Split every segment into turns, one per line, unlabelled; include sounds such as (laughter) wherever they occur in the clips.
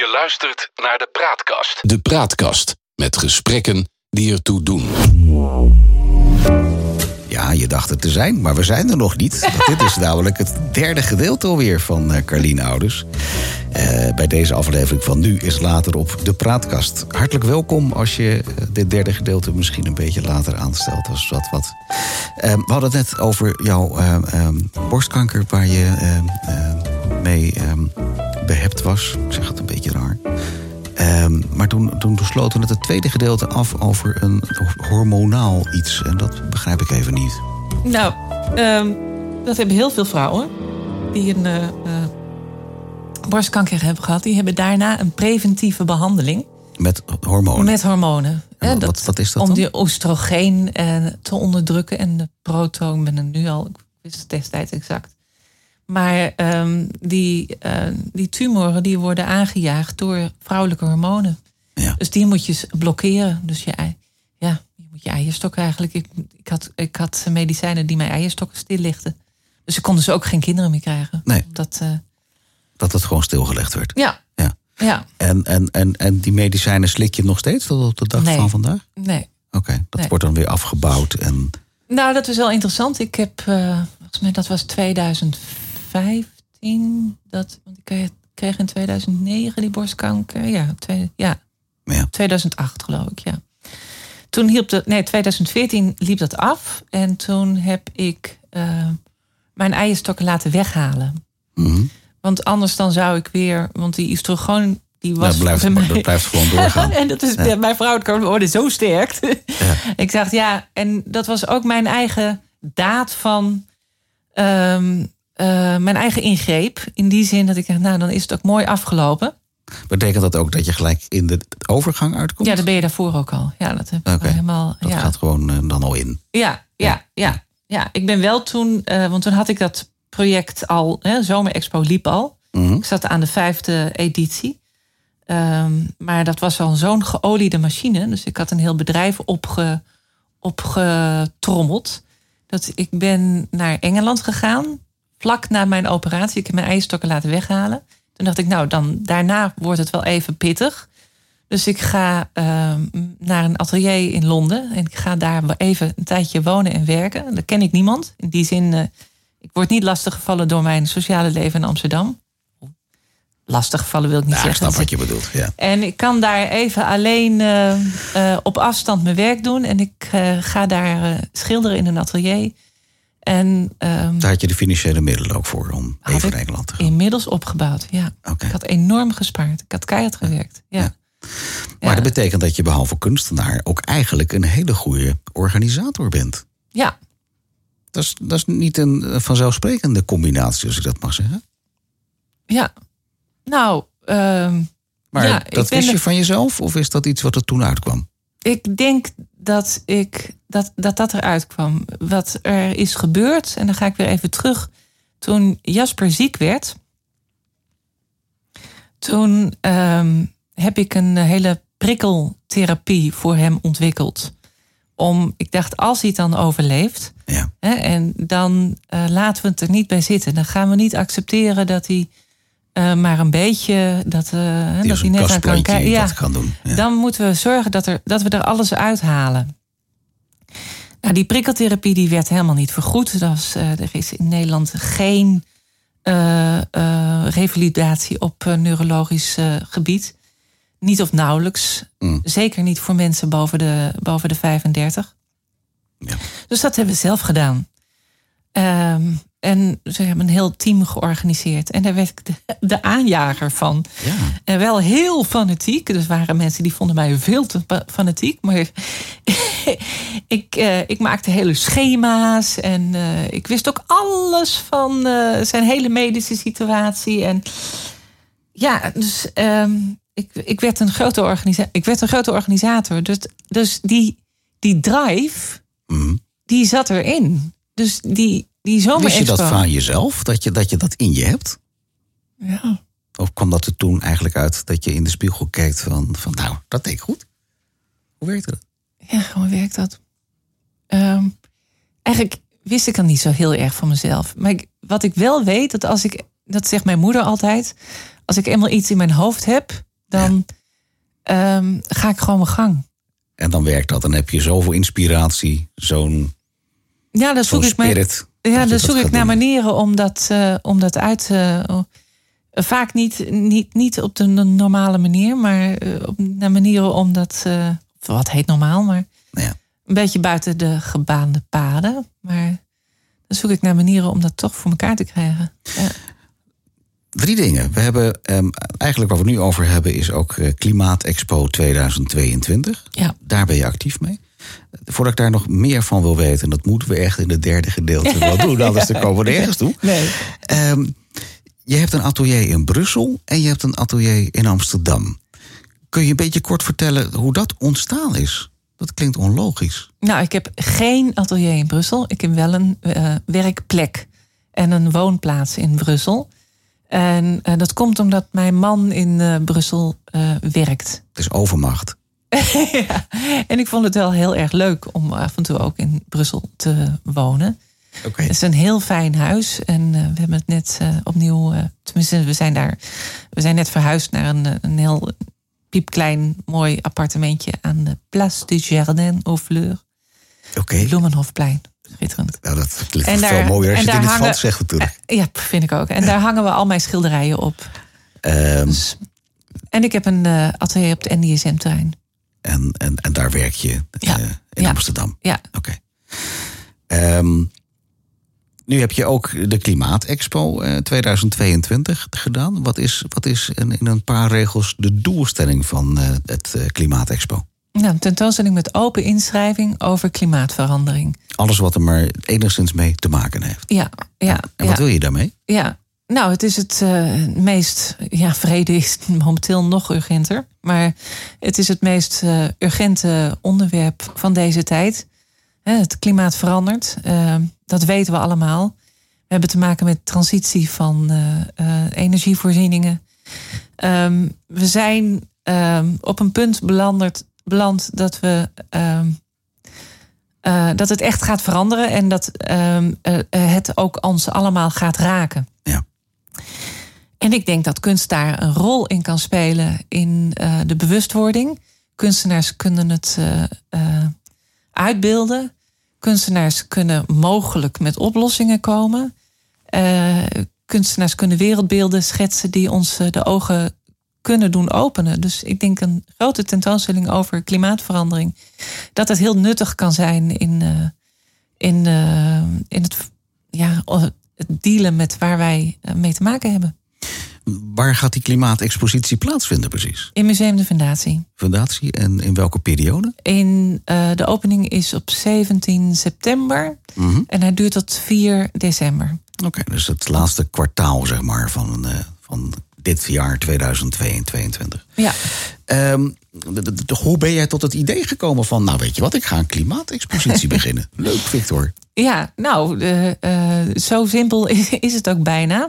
Je luistert naar de Praatkast.
De Praatkast met gesprekken die ertoe doen.
Ja, je dacht het te zijn, maar we zijn er nog niet. Want dit is namelijk het derde gedeelte alweer van uh, Carlien Ouders. Uh, bij deze aflevering van Nu is Later op de Praatkast. Hartelijk welkom als je uh, dit derde gedeelte misschien een beetje later aanstelt. Als wat wat. Uh, we hadden het net over jouw borstkanker waar je mee behept was. Ik zeg het een beetje toen, toen besloten we het tweede gedeelte af over een hormonaal iets. En dat begrijp ik even niet.
Nou, um, dat hebben heel veel vrouwen die een uh, uh, borstkanker hebben gehad. Die hebben daarna een preventieve behandeling.
Met hormonen?
Met hormonen.
En wat, wat, wat, is dat
Om die oestrogeen uh, te onderdrukken. En de protoon, ben het nu al, ik wist het destijds exact. Maar um, die, uh, die tumoren die worden aangejaagd door vrouwelijke hormonen. Dus die moet je blokkeren. Dus je, ja, je moet je eierstok eigenlijk. Ik, ik, had, ik had medicijnen die mijn eierstokken stillichten. Dus ik kon dus ook geen kinderen meer krijgen.
Nee.
Dat, uh,
dat het gewoon stilgelegd werd.
Ja.
ja.
ja.
En, en, en, en die medicijnen slik je nog steeds tot op de dag
nee.
van vandaag?
Nee.
Oké, okay, dat
nee.
wordt dan weer afgebouwd. En...
Nou, dat is wel interessant. Ik heb, uh, volgens mij, dat was 2015. Dat, want ik kreeg in 2009 die borstkanker. Ja, twee, ja.
Ja.
2008 geloof ik, ja. Toen hielp de, nee, 2014 liep dat af. En toen heb ik uh, mijn eierstokken laten weghalen.
Mm -hmm.
Want anders dan zou ik weer, want die oestrogen die was
dat blijft,
mij...
dat blijft gewoon doorgaan. (laughs)
en dat is ja. mijn vrouwelijke worden zo sterk.
Ja. (laughs)
ik dacht ja, en dat was ook mijn eigen daad van um, uh, mijn eigen ingreep. In die zin dat ik dacht, nou dan is het ook mooi afgelopen.
Betekent dat ook dat je gelijk in de overgang uitkomt?
Ja, dat ben je daarvoor ook al. Ja, dat heb ik
okay.
helemaal.
Dat
ja.
gaat gewoon uh, dan al in.
Ja, ja, ja. ja. ik ben wel toen, uh, want toen had ik dat project al, hè, Zomer Expo liep al.
Mm -hmm.
Ik zat aan de vijfde editie. Um, maar dat was al zo'n geoliede machine. Dus ik had een heel bedrijf opge, opgetrommeld. Dat ik ben naar Engeland gegaan. Vlak na mijn operatie. Ik heb mijn eierstokken laten weghalen. Toen dacht ik, nou, dan daarna wordt het wel even pittig. Dus ik ga uh, naar een atelier in Londen. En ik ga daar even een tijdje wonen en werken. Daar ken ik niemand. In die zin, uh, ik word niet lastiggevallen door mijn sociale leven in Amsterdam. Lastig gevallen wil ik niet
ja,
zeggen.
Ik snap wat je bedoelt, ja.
En ik kan daar even alleen uh, uh, op afstand mijn werk doen. En ik ga daar schilderen in een atelier. En, um,
daar had je de financiële middelen ook voor om even naar Engeland te gaan?
Inmiddels opgebouwd, ja.
Okay.
Ik had enorm gespaard. Ik had keihard gewerkt, ja. ja.
Maar ja. dat betekent dat je behalve kunstenaar ook eigenlijk een hele goede organisator bent.
Ja.
Dat is, dat is niet een vanzelfsprekende combinatie, als ik dat mag zeggen.
Ja. Nou, um,
maar
ja,
dat wist je van jezelf of is dat iets wat er toen uitkwam?
Ik denk dat ik, dat, dat, dat eruit kwam. Wat er is gebeurd, en dan ga ik weer even terug. Toen Jasper ziek werd, toen um, heb ik een hele prikkeltherapie voor hem ontwikkeld. Om, ik dacht, als hij het dan overleeft,
ja.
hè, en dan uh, laten we het er niet bij zitten. Dan gaan we niet accepteren dat hij uh, maar een beetje dat, uh, dat hij net aan kan kijken.
Ja, kan doen. Ja.
Dan moeten we zorgen dat, er, dat we er alles uithalen. Nou, die prikkeltherapie die werd helemaal niet vergoed. Dat was, uh, er is in Nederland geen revalidatie op neurologisch gebied. Niet of nauwelijks.
Mm.
Zeker niet voor mensen boven de, boven de 35.
Ja.
Dus dat hebben we zelf gedaan. Um, en ze hebben een heel team georganiseerd. En daar werd ik de, de aanjager van.
Ja.
En wel heel fanatiek. Dus waren mensen die vonden mij veel te fanatiek. Maar (laughs) ik, uh, ik maakte hele schema's. En uh, ik wist ook alles van uh, zijn hele medische situatie. En ja, dus um, ik, ik, werd een grote organisa ik werd een grote organisator. Dus, dus die, die drive,
mm.
die zat erin. Dus die, die zomer
Wist je dat van jezelf, dat je, dat je dat in je hebt?
Ja.
Of kwam dat er toen eigenlijk uit dat je in de spiegel kijkt van, van nou, dat deed ik goed? Hoe werkte dat?
Ja, hoe werkt dat? Um, eigenlijk wist ik dan niet zo heel erg van mezelf. Maar ik, wat ik wel weet, dat als ik, dat zegt mijn moeder altijd, als ik eenmaal iets in mijn hoofd heb, dan ehm, ga ik gewoon mijn gang.
En dan werkt dat. Dan heb je zoveel inspiratie, zo'n
Ja, dan
zo'n
ik mijn,
dat
Ja, dan zoek ik naar manieren om dat, eh, om dat uit te. oh, vaak niet, niet, niet op de normale manier, maar eh, op, naar manieren om dat. eh, wat heet normaal, maar
Ja.
een beetje buiten de gebaande paden. Maar dan zoek ik naar manieren om dat toch voor elkaar te krijgen. Ja.
Drie dingen. We hebben ehm, eigenlijk wat we nu over hebben is ook eh, Klimaatexpo 2022.
Ja.
Daar ben je actief mee. Voordat ik daar nog meer van wil weten, en dat moeten we echt in het derde gedeelte wel doen, (laughs) anders dan komen we nergens toe.
Nee.
Ehm, je hebt een atelier in Brussel en je hebt een atelier in Amsterdam. Kun je een beetje kort vertellen hoe dat ontstaan is? Dat klinkt onlogisch.
Nou, ik heb geen atelier in Brussel. Ik heb wel een eh, werkplek en een woonplaats in Brussel. En eh, dat komt omdat mijn man in eh, Brussel werkt.
Het is overmacht. (laughs)
ja. En ik vond het wel heel erg leuk om af en toe ook in Brussel te wonen.
Oké.
Het is een heel fijn huis. En eh, we hebben het net eh, opnieuw. eh, tenminste, we zijn daar. We zijn net verhuisd naar een, een heel piepklein, mooi appartementje aan de Place du Jardin aux Fleurs.
Oké.
Bloemenhofplein. Schitterend.
Nou, dat klinkt
En
veel
daar-
mooier als je het in het
hangen-
Frans zegt natuurlijk.
Ja, vind ik ook. En daar hangen we al mijn schilderijen op.
Ehm,
Dus- en ik heb een atelier op het NDSM-terrein.
En, en, en daar werk je
Ja.
eh, in
Ja.
Amsterdam.
Ja.
Oké. Ehm, nu heb je ook de Klimaatexpo eh, 2022 gedaan. Wat is, wat is in, in een paar regels de doelstelling van eh, het eh, Klimaatexpo?
Nou, een tentoonstelling met open inschrijving over klimaatverandering.
Alles wat er maar enigszins mee te maken heeft.
Ja, ja,
En
ja.
wat wil je daarmee?
Ja, nou, het is het eh, meest. Ja, vrede is (laughs) momenteel nog urgenter. Maar het is het meest eh, urgente onderwerp van deze tijd. Het klimaat verandert. eh, dat weten we allemaal. We hebben te maken met transitie van energievoorzieningen. Ehm, we zijn ehm, op een punt beland dat we. ehm, eh, dat het echt gaat veranderen en dat het ook ons allemaal gaat raken.
Ja.
En ik denk dat kunst daar een rol in kan spelen in eh, de bewustwording. Kunstenaars kunnen het eh, eh, uitbeelden. Kunstenaars kunnen mogelijk met oplossingen komen. Kunstenaars kunnen wereldbeelden schetsen die ons de ogen kunnen doen openen. Dus ik denk een grote tentoonstelling over klimaatverandering. Dat het heel nuttig kan zijn in, in, in het, ja, het dealen met waar wij eh, mee te maken hebben.
Waar gaat die klimaatexpositie plaatsvinden precies?
In Museum de Fundatie.
Fundatie en in welke periode?
In, eh, de opening is op 17 september
Mhm.
en hij duurt tot 4 december.
Oké, dus het laatste kwartaal zeg maar van, eh, van dit jaar 2022.
Ja,
de- hoe ben jij tot het idee gekomen van, nou weet je wat, ik ga een klimaatexpositie (laughs) beginnen? Leuk, Victor.
ja nou, eh, zo simpel is, is het ook bijna.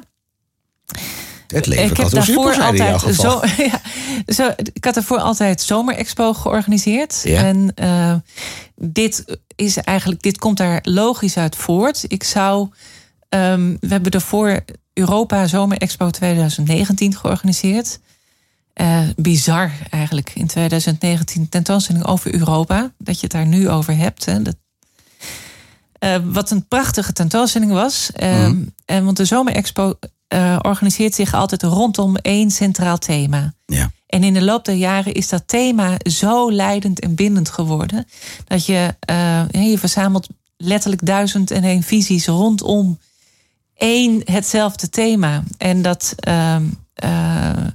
Het leven
ik heb daarvoor
zijn in jouw
altijd
geval.
zo, (laughs) ja, zo, ik had daarvoor altijd zomerexpo georganiseerd.
Ja.
En eh, dit is eigenlijk, dit komt daar logisch uit voort. Ik zou, ehm, we hebben daarvoor Europa Zomerexpo 2019 georganiseerd. Eh, bizar eigenlijk in 2019 tentoonstelling over Europa. Dat je het daar nu over hebt. Hè. Dat, eh, wat een prachtige tentoonstelling was. Ehm, en want de Zomerexpo eh, organiseert zich altijd rondom één centraal thema.
Ja.
En in de loop der jaren is dat thema zo leidend en bindend geworden. Dat je, eh, je verzamelt letterlijk duizend en één visies rondom één hetzelfde thema. En dat ehm, eh,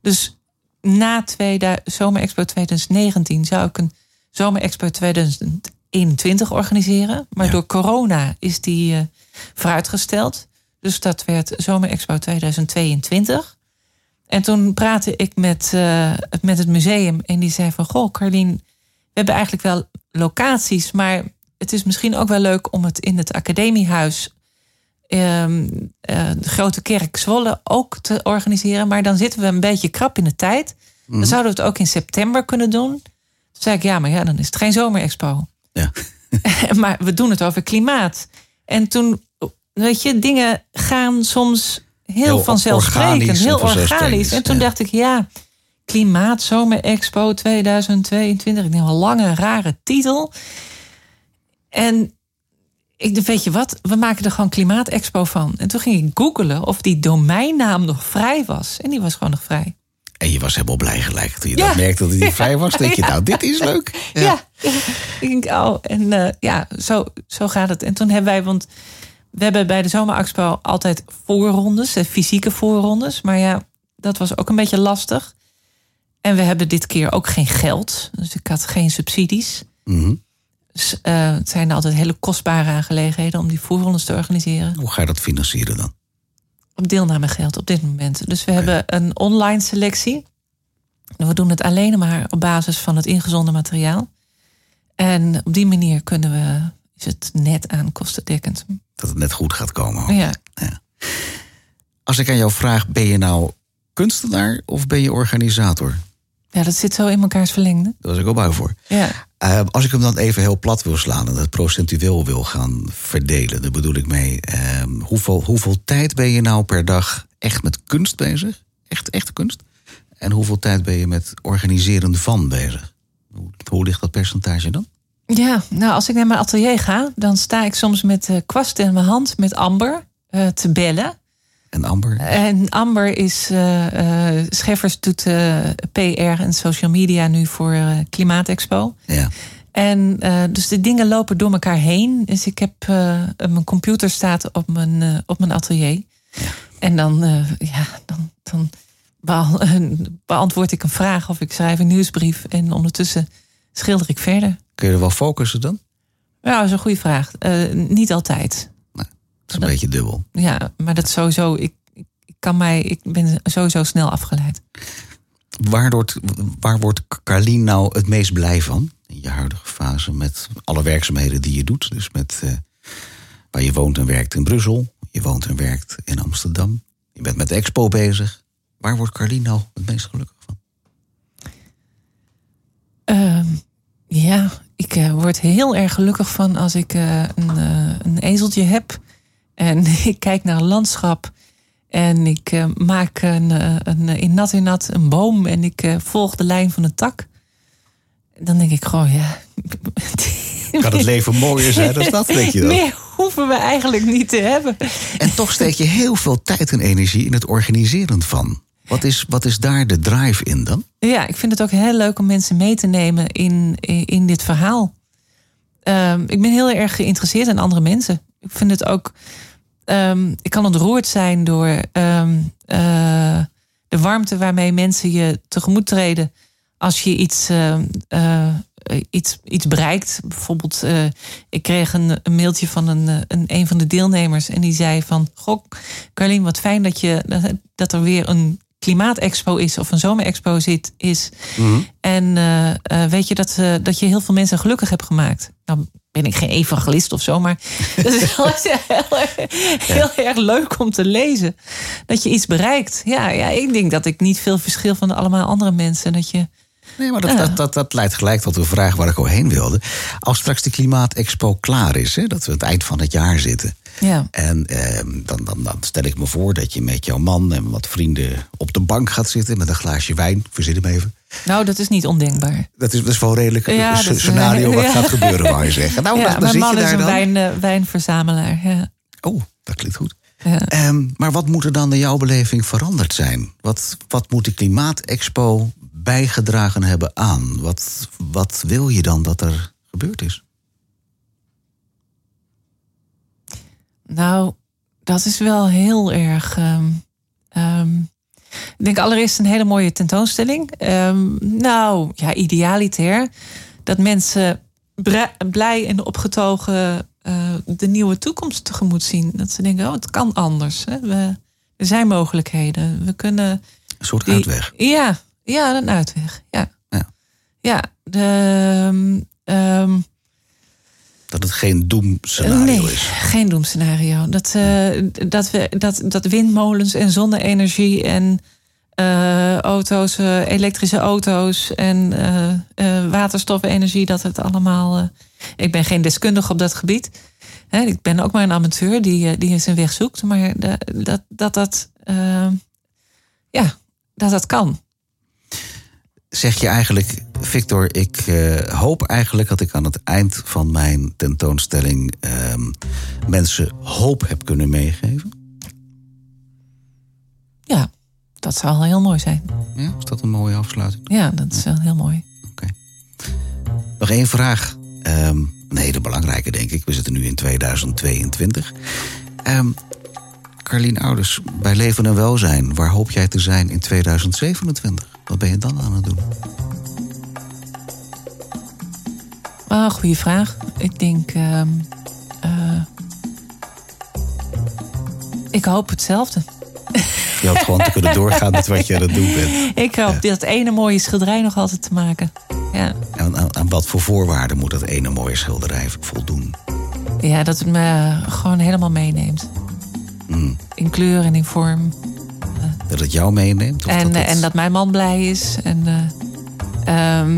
dus na 2000, Zomerexpo 2019 zou ik een Zomerexpo 2021 organiseren. Maar
Ja.
door corona is die eh, vooruitgesteld. Dus dat werd Zomerexpo 2022. En toen praatte ik met, eh, met het museum en die zei van... Goh, Carlien, we hebben eigenlijk wel locaties... maar het is misschien ook wel leuk om het in het academiehuis... ehm, eh, de Grote Kerk Zwolle ook te organiseren. Maar dan zitten we een beetje krap in de tijd. Dan zouden we het ook in september kunnen doen. Toen zei ik, ja, maar ja, dan is het geen zomerexpo.
Ja. (laughs)
maar we doen het over klimaat. En toen, weet je, dingen gaan soms heel,
Heel
vanzelfsprekend, heel organisch. En toen
ja.
dacht ik, ja, Klimaat Zomer Expo 2022. Ik denk een lange, rare titel. En ik weet je wat, we maken er gewoon Klimaatexpo van. En toen ging ik googelen of die domeinnaam nog vrij was. En die was gewoon nog vrij.
En je was helemaal blij gelijk toen je
Ja.
dat merkte dat hij (laughs) vrij was. Denk je, nou, dit is leuk. (laughs)
Ja. Ik denk, oh, en eh, ja, zo, zo gaat het. En toen hebben wij, want we hebben bij de Zomerexpo altijd voorrondes, eh, fysieke voorrondes. Maar ja, dat was ook een beetje lastig. En we hebben dit keer ook geen geld. Dus ik had geen subsidies.
Mhm.
Dus, eh, het zijn altijd hele kostbare aangelegenheden om die voorrondes te organiseren.
Hoe ga je dat financieren dan?
Op deelnamegeld op dit moment. Dus we hebben een online selectie. We doen het alleen maar op basis van het ingezonden materiaal. En op die manier kunnen we, is het net aan kostendekkend.
Dat het net goed gaat komen.
Ja.
Als ik aan jou vraag, ben je nou kunstenaar of ben je organisator?
ja, dat zit zo in elkaars verlengde.
Daar was ik ook bang voor.
Ja.
Eh, als ik hem dan even heel plat wil slaan en het procentueel wil gaan verdelen, daar bedoel ik mee. eh, hoeveel, hoeveel tijd ben je nou per dag echt met kunst bezig? Echt, echte kunst? En hoeveel tijd ben je met organiseren van bezig? Hoe, ligt dat percentage dan?
ja, nou als ik naar mijn atelier ga, dan sta ik soms met de kwast in mijn hand met Amber eh, te bellen.
En Amber?
En Amber is, eh, eh, Scheffers doet eh, PR en social media nu voor Klimaatexpo.
Ja.
En dus de dingen lopen door elkaar heen. Dus ik heb mijn computer staat op mijn, op mijn atelier. En dan, ja, dan, dan bea- (laughs) beantwoord ik een vraag of ik schrijf een nieuwsbrief. En ondertussen schilder ik verder.
Kun je er wel focussen dan?
Ja, dat is een goede vraag. Niet altijd.
Is een beetje dubbel.
Ja, maar dat sowieso. Ik, ik, kan mij, ik ben sowieso snel afgeleid.
Waar wordt, waar wordt Carlien nou het meest blij van in je huidige fase met alle werkzaamheden die je doet? Dus met eh, waar je woont en werkt in Brussel, je woont en werkt in Amsterdam, je bent met de expo bezig. Waar wordt Carlien nou het meest gelukkig van?
Ehm, ja, ik eh, word heel erg gelukkig van als ik eh, een, een ezeltje heb. En (laughs) ik kijk naar een landschap. En ik eh, maak een, eh, een, in nat in nat een boom. En ik eh, volg de lijn van de tak. Dan denk ik gewoon, ja. (laughs)
Kan het leven mooier zijn dan dat, denk je dan?
Meer hoeven we eigenlijk niet te hebben.
En toch steek je heel veel tijd en energie in het organiseren van. Wat is, wat is daar de drive in dan?
Ja, ik vind het ook heel leuk om mensen mee te nemen in, in dit verhaal. Ehm, ik ben heel erg geïnteresseerd in andere mensen. Ik vind het ook. Ehm, ik kan ontroerd zijn door ehm, eh, de warmte waarmee mensen je tegemoet treden. Als je iets, ehm, eh, iets, iets bereikt. Bijvoorbeeld, eh, ik kreeg een, mailtje van een, een, een van de deelnemers. En die zei van, goh, Carlien, wat fijn dat, je, dat er weer een klimaatexpo is of een zomerexpo zit, is. En eh, eh, weet je dat, eh, dat je heel veel mensen gelukkig hebt gemaakt. Nou ben ik geen evangelist of zo, maar (laughs) dat is heel, erg- heel erg leuk om te lezen. Dat je iets bereikt. Ja, ja, ik denk dat ik niet veel verschil van allemaal andere mensen. Dat je,
Nee, maar dat, dat, dat, dat leidt gelijk tot de vraag waar ik al heen wilde. Als straks de Klimaatexpo klaar is, hè, dat we het eind van het jaar zitten.
Ja,
En ehm, dan, dan, dan stel ik me voor dat je met jouw man en wat vrienden op de bank gaat zitten met een glaasje wijn. Verzin hem even.
nou, dat is niet ondenkbaar.
Dat is, dat is wel redelijk
Ja, dat is-
scenario wat (laughs)
ja.
gaat gebeuren, wou je zeggen. Nou, dan, dan
mijn
zit
man
je
is
daar
een wijn, eh, wijnverzamelaar. Ja.
Oh, dat klinkt goed.
Ja.
Ehm, maar wat moet er dan in jouw beleving veranderd zijn? Wat, wat moet de Klimaatexpo bijgedragen hebben aan? Wat, wat wil je dan dat er gebeurd is?
Nou, dat is wel heel erg. ehm, ehm, ik denk allereerst een hele mooie tentoonstelling. Ehm, nou, ja, idealitair. Dat mensen blij en opgetogen eh, de nieuwe toekomst tegemoet zien. Dat ze denken, oh, het kan anders. Hè? We, er zijn mogelijkheden. We kunnen.
Een soort
die-
uitweg.
Ja, ja, een uitweg. Ja.
Ja.
Ja, de,
Dat het geen doemscenario
nee,
is.
geen doemscenario. Dat, eh, dat, we, dat, dat windmolens en zonne-energie en eh, auto's, eh, elektrische auto's en waterstofenergie, dat het allemaal. ik ben geen deskundige op dat gebied. Hè, ik ben ook maar een amateur die, die zijn weg zoekt. Maar dat dat, dat, ja, dat dat kan.
Zeg je eigenlijk, Victor, ik eh, hoop eigenlijk dat ik aan het eind van mijn tentoonstelling ehm, mensen hoop heb kunnen meegeven.
Ja, dat zou heel mooi zijn.
Ja, is dat een mooie afsluiting?
Ja, dat is wel heel mooi.
Oké. Nog één vraag. Ehm, een hele belangrijke, denk ik. We zitten nu in 2022. Ehm Carlien Ouders, bij Leven en Welzijn, waar hoop jij te zijn in 2027? Wat ben je dan aan het doen?
Ah, goede vraag. Ik denk. ehm, eh, ik hoop hetzelfde.
Je hoopt gewoon te kunnen (laughs) doorgaan met wat je aan het doen bent.
Ik hoop dat ene mooie schilderij nog altijd te maken. Ja,
En aan, aan wat voor voorwaarden moet dat ene mooie schilderij voldoen?
ja dat het me gewoon helemaal meeneemt. In kleur en in vorm.
Dat het jou meeneemt? Of
En,
dat
eh,
het
en dat mijn man blij is. En, eh, ehm,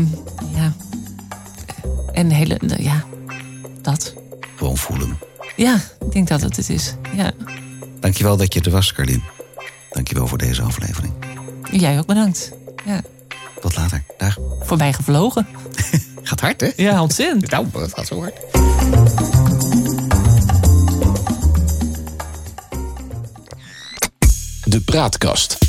ja. En hele, ja, dat.
gewoon voelen.
Ja, ik denk dat het het is. Ja.
Dankjewel dat je er was, Carlien. Dankjewel voor deze aflevering.
Jij ook bedankt. Ja.
Tot later. Dag.
Voorbij gevlogen. (laughs)
Gaat hard, hè?
Ja, ontzettend.
Nou, het gaat zo hard.
De Praatkast.